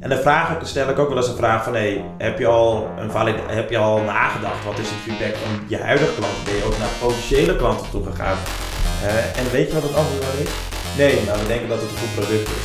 En dan vraag ik, stel ik ook wel eens een vraag van, hey, heb, je al een valid, heb je al nagedacht, wat is het feedback van je huidige klanten? Ben je ook naar potentiële klanten toe gegaan? En weet je wat het antwoord is? Nee, maar we denken dat het een goed product is.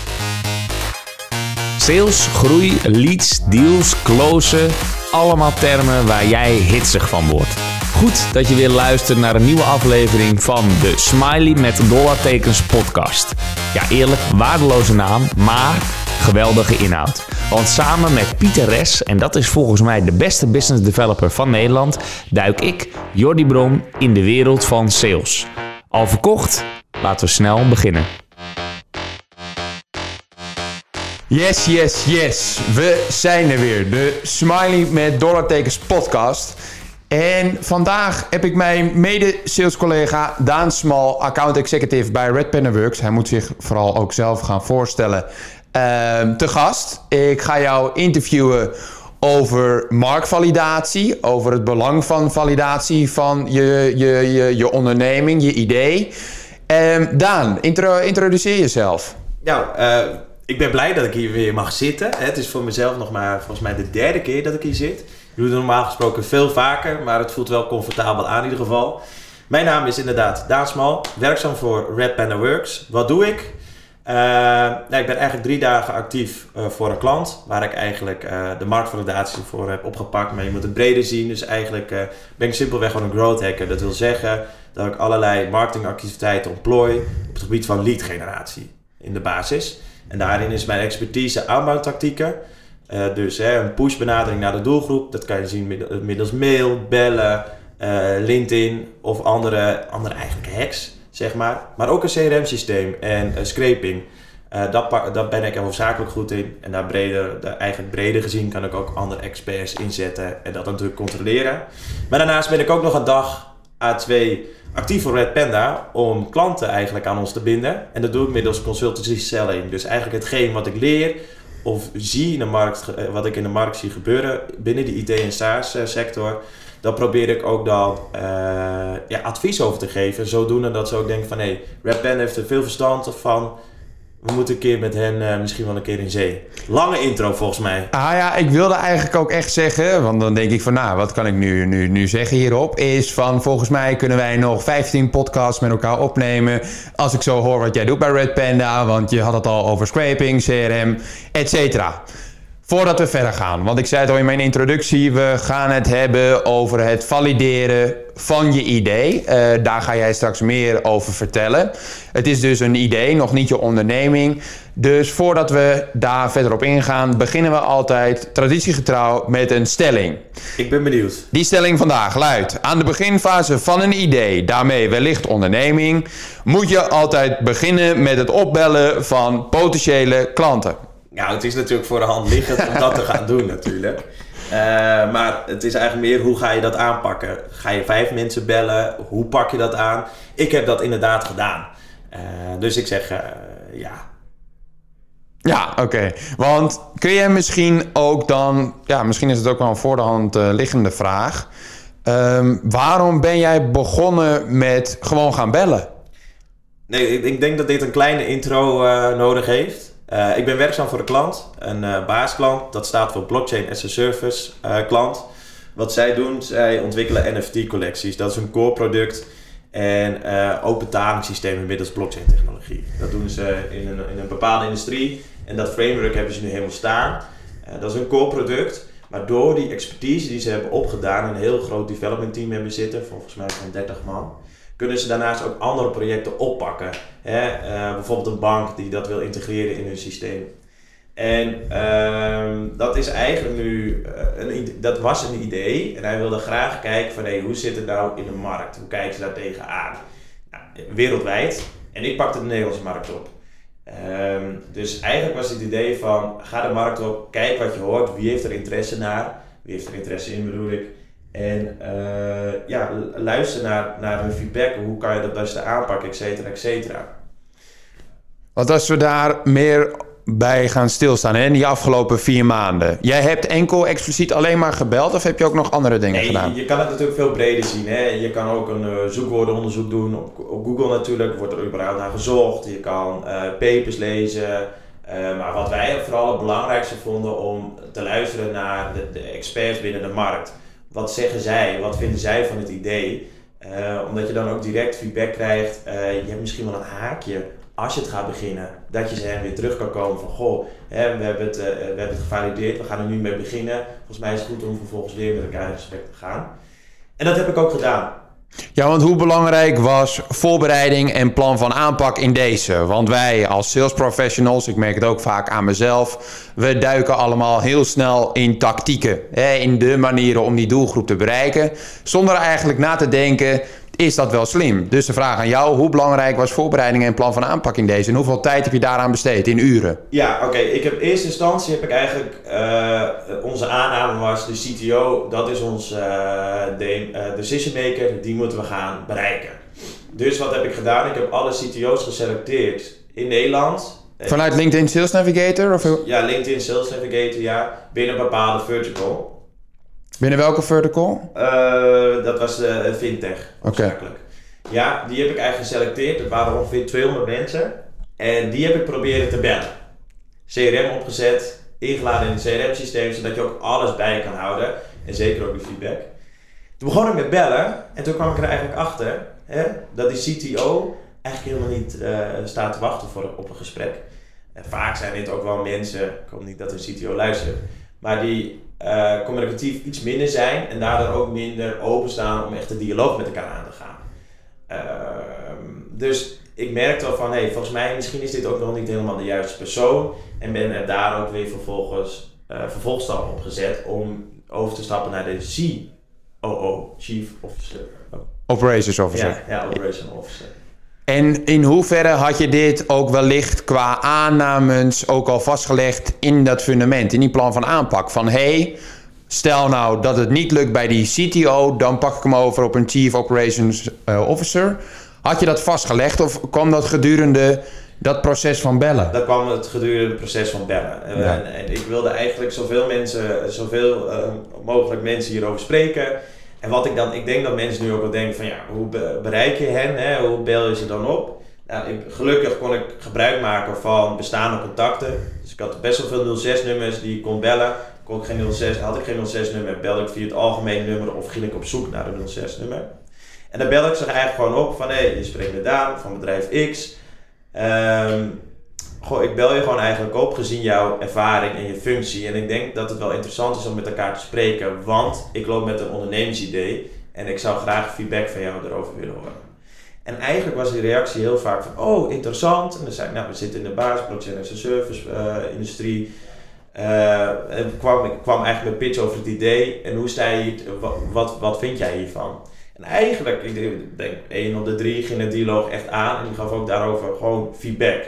Sales, groei, leads, deals, closen, allemaal termen waar jij hitsig van wordt. Goed dat je weer luistert naar een nieuwe aflevering van de Smiley met dollartekens podcast. Ja, eerlijk, waardeloze naam, maar geweldige inhoud. Want samen met Pieter Res, en dat is volgens mij de beste business developer van Nederland, duik ik, Jordi Bron, in de wereld van sales. Al verkocht? Laten we snel beginnen. Yes, yes, yes. We zijn er weer. De Smiley met dollartekens podcast. En vandaag heb ik mijn mede-sales-collega Daan Smal, account executive bij Red Pen Works. Hij moet zich vooral ook zelf gaan voorstellen. Uh, te gast. Ik ga jou interviewen over marktvalidatie, over het belang van validatie van je, je, je, je onderneming, je idee. Uh, Daan, intro, introduceer jezelf. Nou, uh, ik ben blij dat ik hier weer mag zitten. Het is voor mezelf nog maar volgens mij de derde keer dat ik hier zit. Ik doe het normaal gesproken veel vaker, maar het voelt wel comfortabel aan in ieder geval. Mijn naam is inderdaad Daan Smal, werkzaam voor Red Panda Works. Wat doe ik? Uh, nou, ik ben eigenlijk drie dagen actief uh, voor een klant, waar ik eigenlijk uh, de marktvalidatie voor heb opgepakt. Maar je moet het breder zien, dus eigenlijk ben ik simpelweg gewoon een growth hacker. Dat wil zeggen dat ik allerlei marketingactiviteiten ontplooi op het gebied van lead generatie in de basis. En daarin is mijn expertise aanbouwtactieken. Uh, dus hè, een pushbenadering naar de doelgroep, dat kan je zien middels mail, bellen, LinkedIn of andere, andere eigenlijk hacks, zeg maar. Maar ook een CRM-systeem en uh, scraping. dat, dat ben ik hoofdzakelijk goed in. En daar breder, eigenlijk breder gezien kan ik ook andere experts inzetten en dat natuurlijk controleren. Maar daarnaast ben ik ook nog een dag A2 actief voor Red Panda om klanten eigenlijk aan ons te binden. En dat doe ik middels consultancy selling. Dus eigenlijk hetgeen wat ik leer of zie in de markt, eh, wat ik in de markt zie gebeuren binnen de IT en SaaS eh, sector, daar probeer ik ook dan uh, ja, advies over te geven. Zodoende dat ze ook denken van hé, hey, Red Panda heeft er veel verstand van we moeten een keer met hen uh, misschien wel een keer in zee. Lange intro volgens mij. Ah ja, ik wilde eigenlijk ook echt zeggen, want dan denk ik van nou, wat kan ik nu, nu, nu zeggen hierop? Is van volgens mij kunnen wij nog 15 podcasts met elkaar opnemen. Als ik zo hoor wat jij doet bij Red Panda, want je had het al over scraping, CRM, et cetera. Voordat we verder gaan, want ik zei het al in mijn introductie, we gaan het hebben over het valideren van je idee. Uh, daar ga jij straks meer over vertellen. Het is dus een idee, nog niet je onderneming. Dus voordat we daar verder op ingaan, beginnen we altijd traditiegetrouw met een stelling. Ik ben benieuwd. Die stelling vandaag luidt: Aan de beginfase van een idee, daarmee wellicht onderneming, moet je altijd beginnen met het opbellen van potentiële klanten. Nou, het is natuurlijk voor de hand liggend om dat te gaan doen natuurlijk. Uh, maar het is eigenlijk meer hoe ga je dat aanpakken? Ga je vijf mensen bellen? Hoe pak je dat aan? Ik heb dat inderdaad gedaan. Uh, dus ik zeg uh, ja. Ja, oké. Okay. Want kun je misschien ook dan, ja, misschien is het ook wel een voor de hand liggende vraag. Um, waarom ben jij begonnen met gewoon gaan bellen? Nee, ik, ik denk dat dit een kleine intro nodig heeft. Uh, ik ben werkzaam voor een klant, een uh, baasklant. Dat staat voor Blockchain as a Service uh, klant. Wat zij doen, zij ontwikkelen NFT-collecties. Dat is een core product en ook betalingssystemen middels blockchain technologie. Dat doen ze in een, in een bepaalde industrie en dat framework hebben ze nu helemaal staan. dat is een core product. Maar door die expertise die ze hebben opgedaan, een heel groot development team hebben zitten, volgens mij van 30 man kunnen ze daarnaast ook andere projecten oppakken. Hè? Uh, bijvoorbeeld een bank die dat wil integreren in hun systeem. En uh, dat is eigenlijk nu, uh, een, dat was een idee. En hij wilde graag kijken van hey, hoe zit het nou in de markt? Hoe kijken ze daar tegenaan? Nou, wereldwijd. En ik pakte de Nederlandse markt op. Um, dus eigenlijk was het idee van ga de markt op, kijk wat je hoort, wie heeft er interesse naar, wie heeft er interesse in bedoel ik. En uh, ja, luister naar, naar hun feedback. Hoe kan je dat beste aanpakken, et cetera, et cetera. Want als we daar meer bij gaan stilstaan hè, in die afgelopen vier maanden. Jij hebt enkel expliciet alleen maar gebeld of heb je ook nog andere dingen nee, gedaan? Je kan het natuurlijk veel breder zien. Hè. Je kan ook een uh, zoekwoordenonderzoek doen. Op, op, Google natuurlijk wordt er überhaupt naar gezocht. Je kan uh, papers lezen. Eh, maar wat wij vooral het belangrijkste vonden om te luisteren naar de, de experts binnen de markt. Wat zeggen zij? Wat vinden zij van het idee? Eh, omdat je dan ook direct feedback krijgt. Eh, je hebt misschien wel een haakje als je het gaat beginnen. Dat je ze weer terug kan komen van goh, hè, we, hebben het, we hebben het gevalideerd, we gaan er nu mee beginnen. Volgens mij is het goed om vervolgens weer met elkaar in gesprek te gaan. En dat heb ik ook gedaan. Ja, want hoe belangrijk was voorbereiding en plan van aanpak in deze? Want wij als sales professionals, ik merk het ook vaak aan mezelf, we duiken allemaal heel snel in tactieken. Hè, in de manieren om die doelgroep te bereiken. Zonder eigenlijk na te denken, is dat wel slim? Dus de vraag aan jou, hoe belangrijk was voorbereiding en plan van aanpak in deze? En hoeveel tijd heb je daaraan besteed in uren? Ja, oké. Ik heb in eerste instantie heb ik eigenlijk uh, onze aanname was de CTO, dat is ons uh, de, uh, decision maker, die moeten we gaan bereiken. Dus wat heb ik gedaan? Ik heb alle CTO's geselecteerd in Nederland. Vanuit LinkedIn Sales Navigator? Of... Ja, LinkedIn Sales Navigator, ja. Binnen een bepaalde vertical. Binnen welke vertical? Uh, dat was de fintech, oorzakelijk. Ja, die heb ik eigenlijk geselecteerd. Er waren ongeveer 200 mensen. En die heb ik proberen te bellen. CRM opgezet, ingeladen in het CRM-systeem, zodat je ook alles bij kan houden. En zeker ook de feedback. Toen begon ik met bellen en toen kwam ik er eigenlijk achter hè, dat die CTO eigenlijk helemaal niet uh, staat te wachten voor, op een gesprek. En vaak zijn dit ook wel mensen, ik hoop niet dat een CTO luistert, maar die uh, communicatief iets minder zijn en daardoor ook minder openstaan om echt de dialoog met elkaar aan te gaan. Uh, dus ik merkte al van, hey, volgens mij misschien is dit ook nog niet helemaal de juiste persoon en ben er daar ook weer vervolgens uh, vervolgstappen op gezet om over te stappen naar de COO, Chief Officer. Operations Officer. Ja, ja Operations Officer. En in hoeverre had je dit ook wellicht qua aannames ook al vastgelegd in dat fundament, in die plan van aanpak? Van hey, stel nou dat het niet lukt bij die CTO, dan pak ik hem over op een Chief Operations uh, Officer. Had je dat vastgelegd of kwam dat gedurende dat proces van bellen? Dat kwam het gedurende het proces van bellen. Ja. En, en, ik wilde eigenlijk zoveel mensen, zoveel uh, mogelijk mensen hierover spreken. En wat ik dan, ik denk dat mensen nu ook wel denken van ja, hoe bereik je hen? Hè? Hoe bel je ze dan op? Nou, ik, gelukkig kon ik gebruik maken van bestaande contacten. Dus ik had best wel veel 06 nummers die ik kon bellen. Kon ik geen 06, had ik geen 06 nummer, belde ik via het algemene nummer of ging ik op zoek naar een 06 nummer. En dan bel ik ze eigenlijk gewoon op van hé, hey, je spreekt met Daan van bedrijf X. Um, goh, ik bel je gewoon eigenlijk op gezien jouw ervaring en je functie. En ik denk dat het wel interessant is om met elkaar te spreken, want ik loop met een ondernemingsidee en ik zou graag feedback van jou erover willen horen. En eigenlijk was die reactie heel vaak van, oh interessant. En dan zei ik, nou we zitten in de basis, blockchain as a service uh, industrie. Uh, en kwam, kwam eigenlijk met pitch over het idee en hoe sta je, wat, wat, wat vind jij hiervan? En eigenlijk, ik denk, één op de drie ging de dialoog echt aan en die gaf ook daarover gewoon feedback.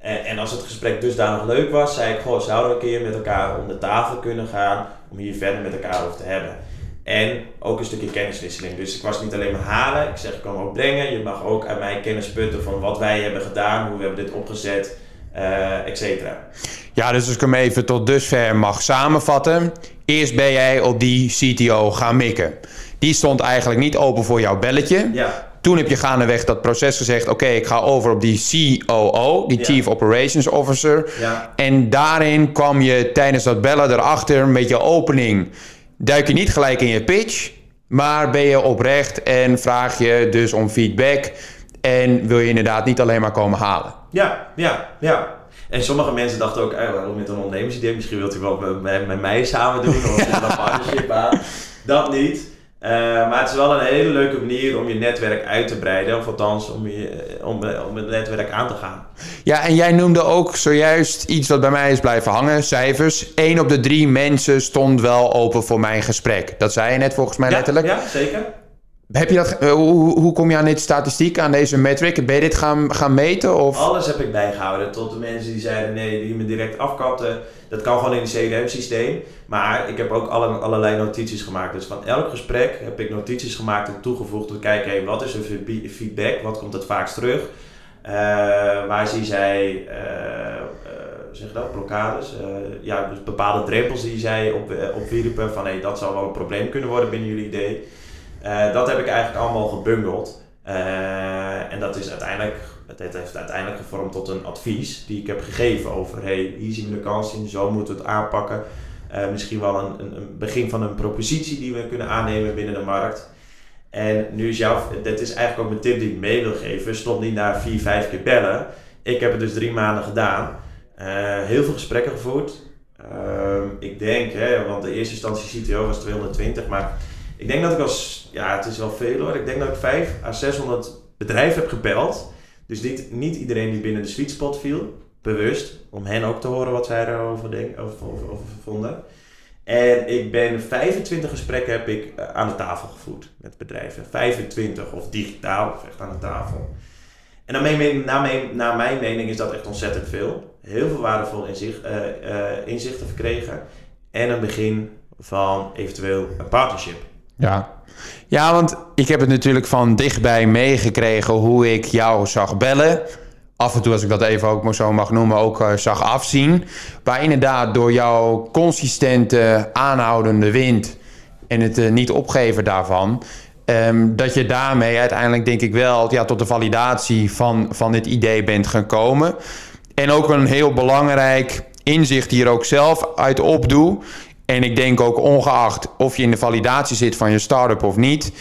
En, en, als het gesprek dusdanig leuk was, zei ik, goh, zouden we een keer met elkaar om de tafel kunnen gaan om hier verder met elkaar over te hebben. En ook een stukje kenniswisseling. Dus ik was niet alleen maar halen, ik zeg ik kan ook brengen. Je mag ook uit mij kennis putten van wat wij hebben gedaan, hoe we hebben dit opgezet, uh, et cetera. Ja, dus als ik hem even tot dusver mag samenvatten. Eerst ben jij op die CTO gaan mikken. Die stond eigenlijk niet open voor jouw belletje. Ja. Toen heb je gaandeweg dat proces gezegd: oké, okay, ik ga over op die COO, die ja. Chief Operations Officer. Ja. En daarin kwam je tijdens dat bellen erachter, een beetje opening. Duik je niet gelijk in je pitch, maar ben je oprecht en vraag je dus om feedback. En wil je inderdaad niet alleen maar komen halen. Ja, ja, ja. En sommige mensen dachten ook, eh, met een ondernemersidee, misschien wilt u wel met, met mij samen doen of een partnership aan. Dat niet. Uh, maar het is wel een hele leuke manier om je netwerk uit te breiden. Of althans, om, je, om, om het netwerk aan te gaan. Ja, en jij noemde ook zojuist iets wat bij mij is blijven hangen. Cijfers. Eén op de drie mensen stond wel open voor mijn gesprek. Dat zei je net volgens mij ja, letterlijk. Ja, zeker. Heb je dat, uh, hoe, hoe kom je aan dit statistiek, aan deze metric? Ben je dit gaan, gaan meten? Of? Alles heb ik bijgehouden. Tot de mensen die zeiden nee, die me direct afkapten. Dat kan gewoon in het CRM-systeem. Maar ik heb ook alle, allerlei notities gemaakt. Dus van elk gesprek heb ik notities gemaakt en toegevoegd. Om te kijken, wat is er feedback? Wat komt het vaakst terug? Uh, waar zie zij, uh, dat, blokkades? ja, dus bepaalde drempels die zij op, opwierpen. Van dat zou wel een probleem kunnen worden binnen jullie idee. Uh, dat heb ik eigenlijk allemaal gebundeld. Uh, en dat is uiteindelijk het heeft uiteindelijk gevormd tot een advies die ik heb gegeven over hey, hier zien we de kans in, zo moeten we het aanpakken. Uh, misschien wel een, een, een, begin van een propositie die we kunnen aannemen binnen de markt. En nu is jouw, dat is eigenlijk ook mijn tip die ik mee wil geven. Stop niet na vier, vijf keer bellen. Ik heb het dus drie maanden gedaan. Heel veel gesprekken gevoerd. Uh, ik denk, hè, want de eerste instantie CTO was 220, maar ik denk dat ik als, ja het is wel veel hoor, ik denk dat ik 5 à 600 bedrijven heb gebeld. Dus niet, niet iedereen die binnen de sweet spot viel, bewust, om hen ook te horen wat zij erover denk, over, over vonden. En ik ben 25 gesprekken heb ik eh, aan de tafel gevoerd met bedrijven. 25 of digitaal of echt aan de tafel. En naar mijn, naar, mijn, naar mijn mening is dat echt ontzettend veel. Heel veel waardevol inzicht, uh, uh, inzichten verkregen. En een begin van eventueel een partnership. Ja. ja, want ik heb het natuurlijk van dichtbij meegekregen hoe ik jou zag bellen af en toe, als ik dat even ook zo mag noemen, ook uh, zag afzien. Maar inderdaad, door jouw consistente aanhoudende wind en het uh, niet opgeven daarvan, um, dat je daarmee uiteindelijk denk ik wel ja, tot de validatie van, van dit idee bent gekomen. En ook een heel belangrijk inzicht hier ook zelf uit opdoe. En ik denk ook ongeacht of je in de validatie zit van je start-up of niet,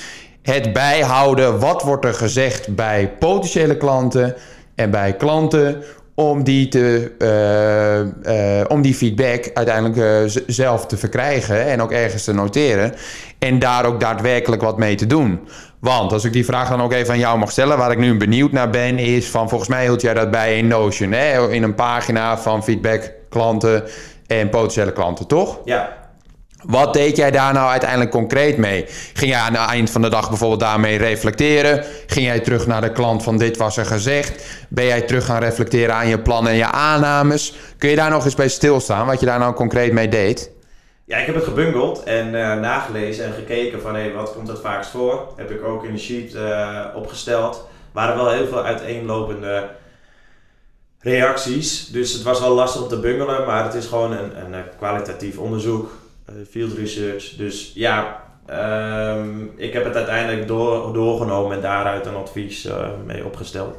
het bijhouden wat wordt er gezegd bij potentiële klanten en bij klanten om die, te, uh, uh, om die feedback uiteindelijk uh, zelf te verkrijgen en ook ergens te noteren. En daar ook daadwerkelijk wat mee te doen. Want als ik die vraag dan ook even aan jou mag stellen, waar ik nu benieuwd naar ben, is van volgens mij hield jij dat bij in Notion, hè? in een pagina van feedback klanten en potentiële klanten, toch? Ja. Wat deed jij daar nou uiteindelijk concreet mee? Ging jij aan het eind van de dag bijvoorbeeld daarmee reflecteren? Ging jij terug naar de klant van dit was er gezegd? Ben jij terug gaan reflecteren aan je plannen en je aannames? Kun je daar nog eens bij stilstaan, wat je daar nou concreet mee deed? Ja, ik heb het gebundeld en uh, nagelezen en gekeken van hey, wat komt het vaakst voor. Heb ik ook in de sheet uh, opgesteld. waren wel heel veel uiteenlopende reacties. Dus het was wel lastig om te bungelen, maar het is gewoon een, een kwalitatief onderzoek eh, field research. Dus ja, um, ik heb het uiteindelijk door, doorgenomen en daaruit een advies uh, mee opgesteld.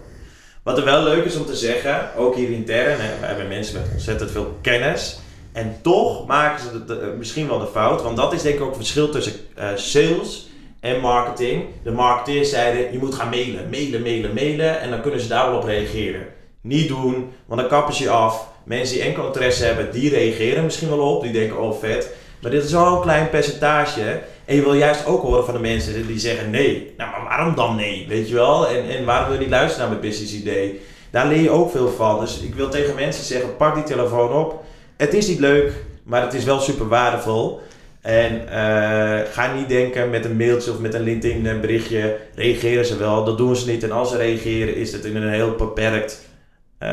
Wat er wel leuk is om te zeggen, ook hier intern, hè, we hebben mensen met ontzettend veel kennis. En toch maken ze de, misschien wel de fout, want dat is denk ik ook het verschil tussen sales en marketing. De marketeers zeiden, je moet gaan mailen, mailen, mailen, mailen en dan kunnen ze daar wel op reageren. Niet doen, want dan kappen ze je af. Mensen die enkel interesse hebben, die reageren misschien wel op. Die denken, oh vet. Maar dit is wel een klein percentage. En je wil juist ook horen van de mensen die zeggen nee. Nou, maar waarom dan nee? Weet je wel? En, en waarom wil je niet luisteren naar mijn business idee? Daar leer je ook veel van. Dus ik wil tegen mensen zeggen, pak die telefoon op. Het is niet leuk, maar het is wel super waardevol. En uh, ga niet denken met een mailtje of met een LinkedIn berichtje, reageren ze wel. Dat doen ze niet. En als ze reageren is het in een heel beperkt, uh,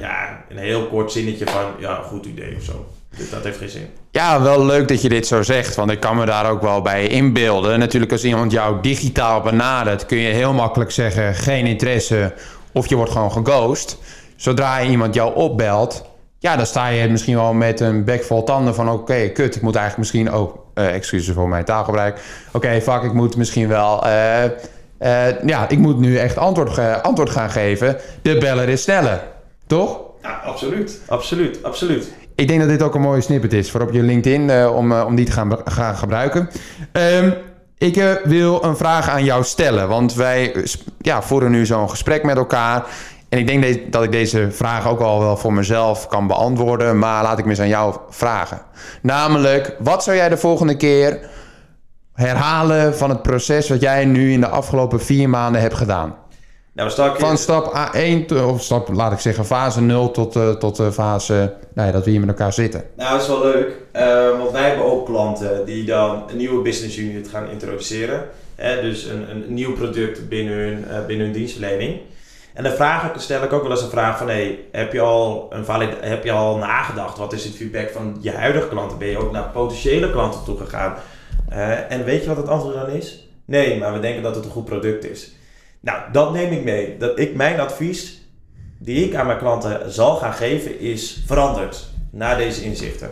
ja, een heel kort zinnetje van, ja, goed idee of zo. Dus dat heeft geen zin. Ja, wel leuk dat je dit zo zegt, want ik kan me daar ook wel bij inbeelden. Natuurlijk, als iemand jou digitaal benadert, kun je heel makkelijk zeggen: geen interesse of je wordt gewoon geghost. Zodra iemand jou opbelt, ja, dan sta je misschien wel met een bek vol tanden van: oké, kut, ik moet eigenlijk misschien ook, uh, excuses voor mijn taalgebruik. Oké, okay, fuck, ik moet misschien wel. Uh, uh, ja, ik moet nu echt antwoord, antwoord gaan geven. De beller is sneller, toch? Ja, absoluut. Absoluut, absoluut. Ik denk dat dit ook een mooie snippet is voor op je LinkedIn uh, om, uh, om die te gaan, gaan gebruiken. Um, ik uh, wil een vraag aan jou stellen, want wij ja, voeren nu zo'n gesprek met elkaar. En ik denk de dat ik deze vraag ook al wel voor mezelf kan beantwoorden, maar laat ik me eens aan jou vragen. Namelijk, wat zou jij de volgende keer herhalen van het proces wat jij nu in de afgelopen vier maanden hebt gedaan? Nou, stap Van stap A1, of stap, laat ik zeggen, fase 0 tot, uh, tot uh, fase nou ja, dat we hier met elkaar zitten. Nou, dat is wel leuk. Uh, want wij hebben ook klanten die dan een nieuwe business unit gaan introduceren. Hè, dus een, een nieuw product binnen hun, binnen hun dienstverlening. En dan vraag ik, stel ik ook wel eens een vraag van... Hey, heb, je al een valid, heb je al nagedacht? Wat is het feedback van je huidige klanten? Ben je ook naar potentiële klanten toe gegaan? en weet je wat het antwoord dan is? Nee, maar we denken dat het een goed product is. Nou, dat neem ik mee. Dat ik, mijn advies die ik aan mijn klanten zal gaan geven is veranderd na deze inzichten.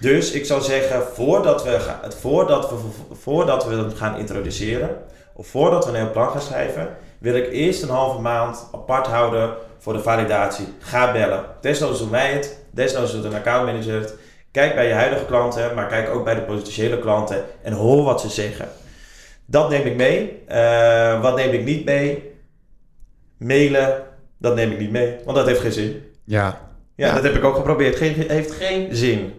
Dus ik zou zeggen, voordat we, voordat we, voordat we het gaan introduceren, of voordat we een heel plan gaan schrijven, wil ik eerst een halve maand apart houden voor de validatie. Ga bellen. Desnoods doen wij het. Desnoods doet een accountmanager het. Kijk bij je huidige klanten, maar kijk ook bij de potentiële klanten en hoor wat ze zeggen. Dat neem ik mee. Uh, wat neem ik niet mee? Mailen, dat neem ik niet mee, want dat heeft geen zin. Ja. Ja, ja. dat heb ik ook geprobeerd. Geen, heeft geen zin.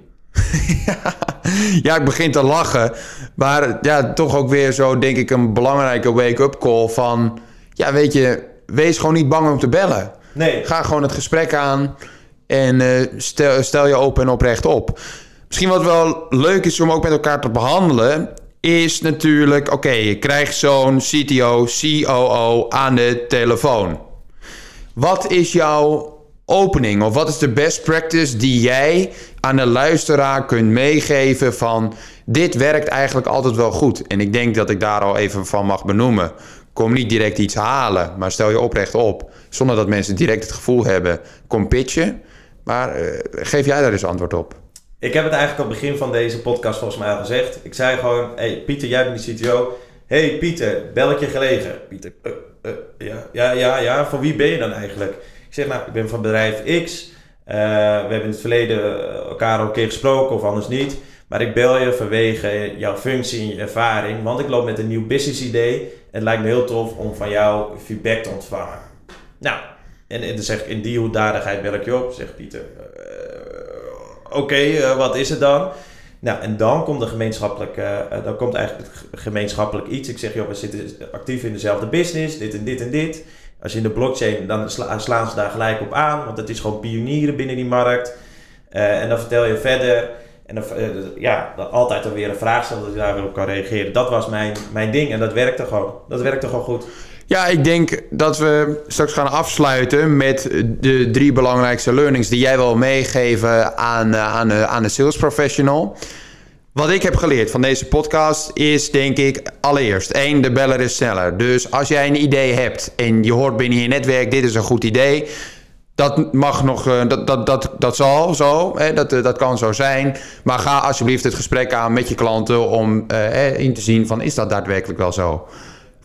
ja, ik begin te lachen. Maar ja, toch ook weer zo, denk ik, een belangrijke wake-up call van... Ja, weet je, wees gewoon niet bang om te bellen. Nee. Ga gewoon het gesprek aan en uh, stel, stel je open en oprecht op. Misschien wat wel leuk is om ook met elkaar te behandelen... is natuurlijk, oké, je krijgt zo'n CTO, COO aan de telefoon. Wat is jouw opening? Of wat is de best practice die jij aan de luisteraar kunt meegeven van dit werkt eigenlijk altijd wel goed. En ik denk dat ik daar al even van mag benoemen. Kom niet direct iets halen, maar stel je oprecht op. Zonder dat mensen direct het gevoel hebben, kom pitchen. Maar uh, geef jij daar eens antwoord op. Ik heb het eigenlijk al begin van deze podcast volgens mij al gezegd. Ik zei gewoon, hey Pieter, jij bent de CTO. hey Pieter, bel ik je gelegen? Pieter, uh, uh, ja, ja, ja, ja, voor wie ben je dan eigenlijk? Ik zeg, nou, ik ben van bedrijf X. Uh, we hebben in het verleden elkaar al een keer gesproken of anders niet. Maar ik bel je vanwege jouw functie en je ervaring. Want ik loop met een nieuw business idee. En het lijkt me heel tof om van jou feedback te ontvangen. Nou, en, dan zeg ik in die hoedanigheid bel ik je op. Zegt Pieter, oké, uh, wat is het dan? Nou, en dan komt er gemeenschappelijk, uh, dan komt eigenlijk gemeenschappelijk iets. Ik zeg, joh, we zitten actief in dezelfde business, dit en dit en dit. Als je in de blockchain, dan sla, slaan ze daar gelijk op aan, want het is gewoon pionieren binnen die markt. En dan vertel je verder, en dan, ja, altijd dan weer een vraag stellen dat je daar weer op kan reageren. Dat was mijn, mijn ding en dat werkte gewoon. Dat werkte gewoon goed. Ja, ik denk dat we straks gaan afsluiten met de drie belangrijkste learnings die jij wil meegeven aan, aan, aan de sales professional. Wat ik heb geleerd van deze podcast is, denk ik, allereerst, één, de beller is sneller. Dus als jij een idee hebt en je hoort binnen je netwerk, dit is een goed idee, dat mag nog, dat, dat, dat, dat zal zo, hè, dat, dat kan zo zijn. Maar ga alsjeblieft het gesprek aan met je klanten om uh, in te zien van, is dat daadwerkelijk wel zo?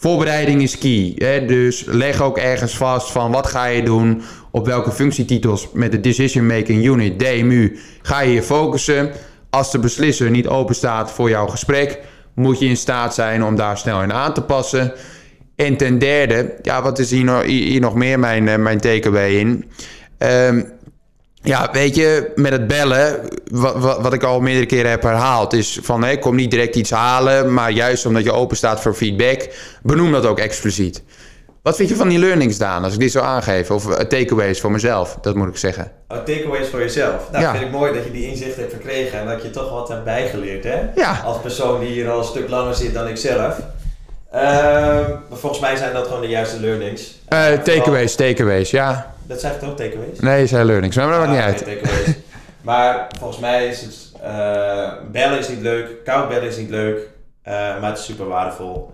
Voorbereiding is key. Hè? Dus leg ook ergens vast van wat ga je doen, op welke functietitels met de Decision Making Unit, DMU, ga je je focussen. Als de beslisser niet open staat voor jouw gesprek, moet je in staat zijn om daar snel in aan te passen. En ten derde, ja, wat is hier nog, hier nog meer mijn, mijn takeaway in? Um, ja, weet je, met het bellen, wat, wat, ik al meerdere keren heb herhaald, is van hé, kom niet direct iets halen, maar juist omdat je open staat voor feedback, benoem dat ook expliciet. Wat vind je van die learnings, Daan, als ik dit zo aangeef? Of takeaways voor mezelf, dat moet ik zeggen. Oh, takeaways voor jezelf. Nou, ja. vind ik mooi dat je die inzicht hebt verkregen en dat je toch wat hebt bijgeleerd, hè? Ja. Als persoon die hier al een stuk langer zit dan ik zelf. Uh, volgens mij zijn dat gewoon de juiste learnings. Uh, takeaways, takeaways, ja. Dat zijn toch takeaways? Nee, zijn learnings, maar dat maakt niet uit. Nee, maar volgens mij is het... Uh, bellen is niet leuk, koud bellen is niet leuk, uh, maar het is super waardevol.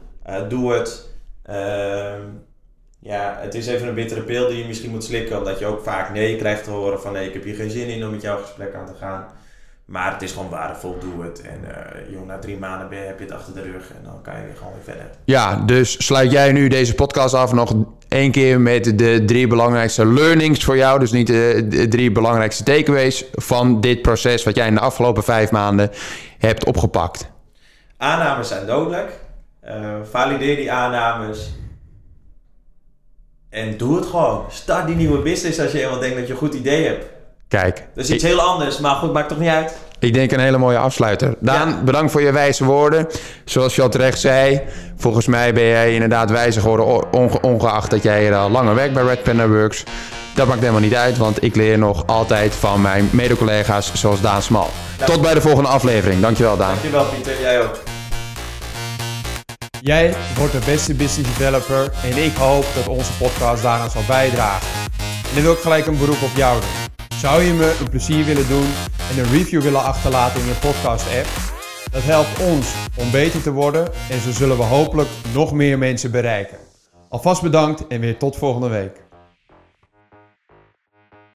doe het. Ehm, ja, het is even een bittere pil die je misschien moet slikken, omdat je ook vaak nee krijgt te horen van nee, ik heb hier geen zin in om met jouw gesprek aan te gaan. Maar het is gewoon waardevol, doe het. En uh, joh, na drie maanden ben, heb je het achter de rug en dan kan je weer gewoon weer verder. Ja, dus sluit jij nu deze podcast af nog één keer met de drie belangrijkste learnings voor jou. Dus niet de, de drie belangrijkste takeaways van dit proces wat jij in de afgelopen vijf maanden hebt opgepakt. Aannames zijn dodelijk. Uh, valideer die aannames. En doe het gewoon. Start die nieuwe business als je helemaal denkt dat je een goed idee hebt. Kijk. Dat is iets ik, heel anders, maar goed, maakt toch niet uit. Ik denk een hele mooie afsluiter. Daan, ja. bedankt voor je wijze woorden. Zoals je al terecht zei, volgens mij ben jij inderdaad wijzer geworden, onge ongeacht dat jij al langer werkt bij Red Panda Works. Dat maakt helemaal niet uit, want ik leer nog altijd van mijn mede-collega's zoals Daan Smal. Ja. Tot bij de volgende aflevering. Dankjewel Daan. Dankjewel Pieter, jij ook. Jij wordt de beste business developer en ik hoop dat onze podcast daaraan zal bijdragen. En dan wil ik gelijk een beroep op jou doen. Zou je me een plezier willen doen en een review willen achterlaten in je podcast-app? Dat helpt ons om beter te worden en zo zullen we hopelijk nog meer mensen bereiken. Alvast bedankt en weer tot volgende week.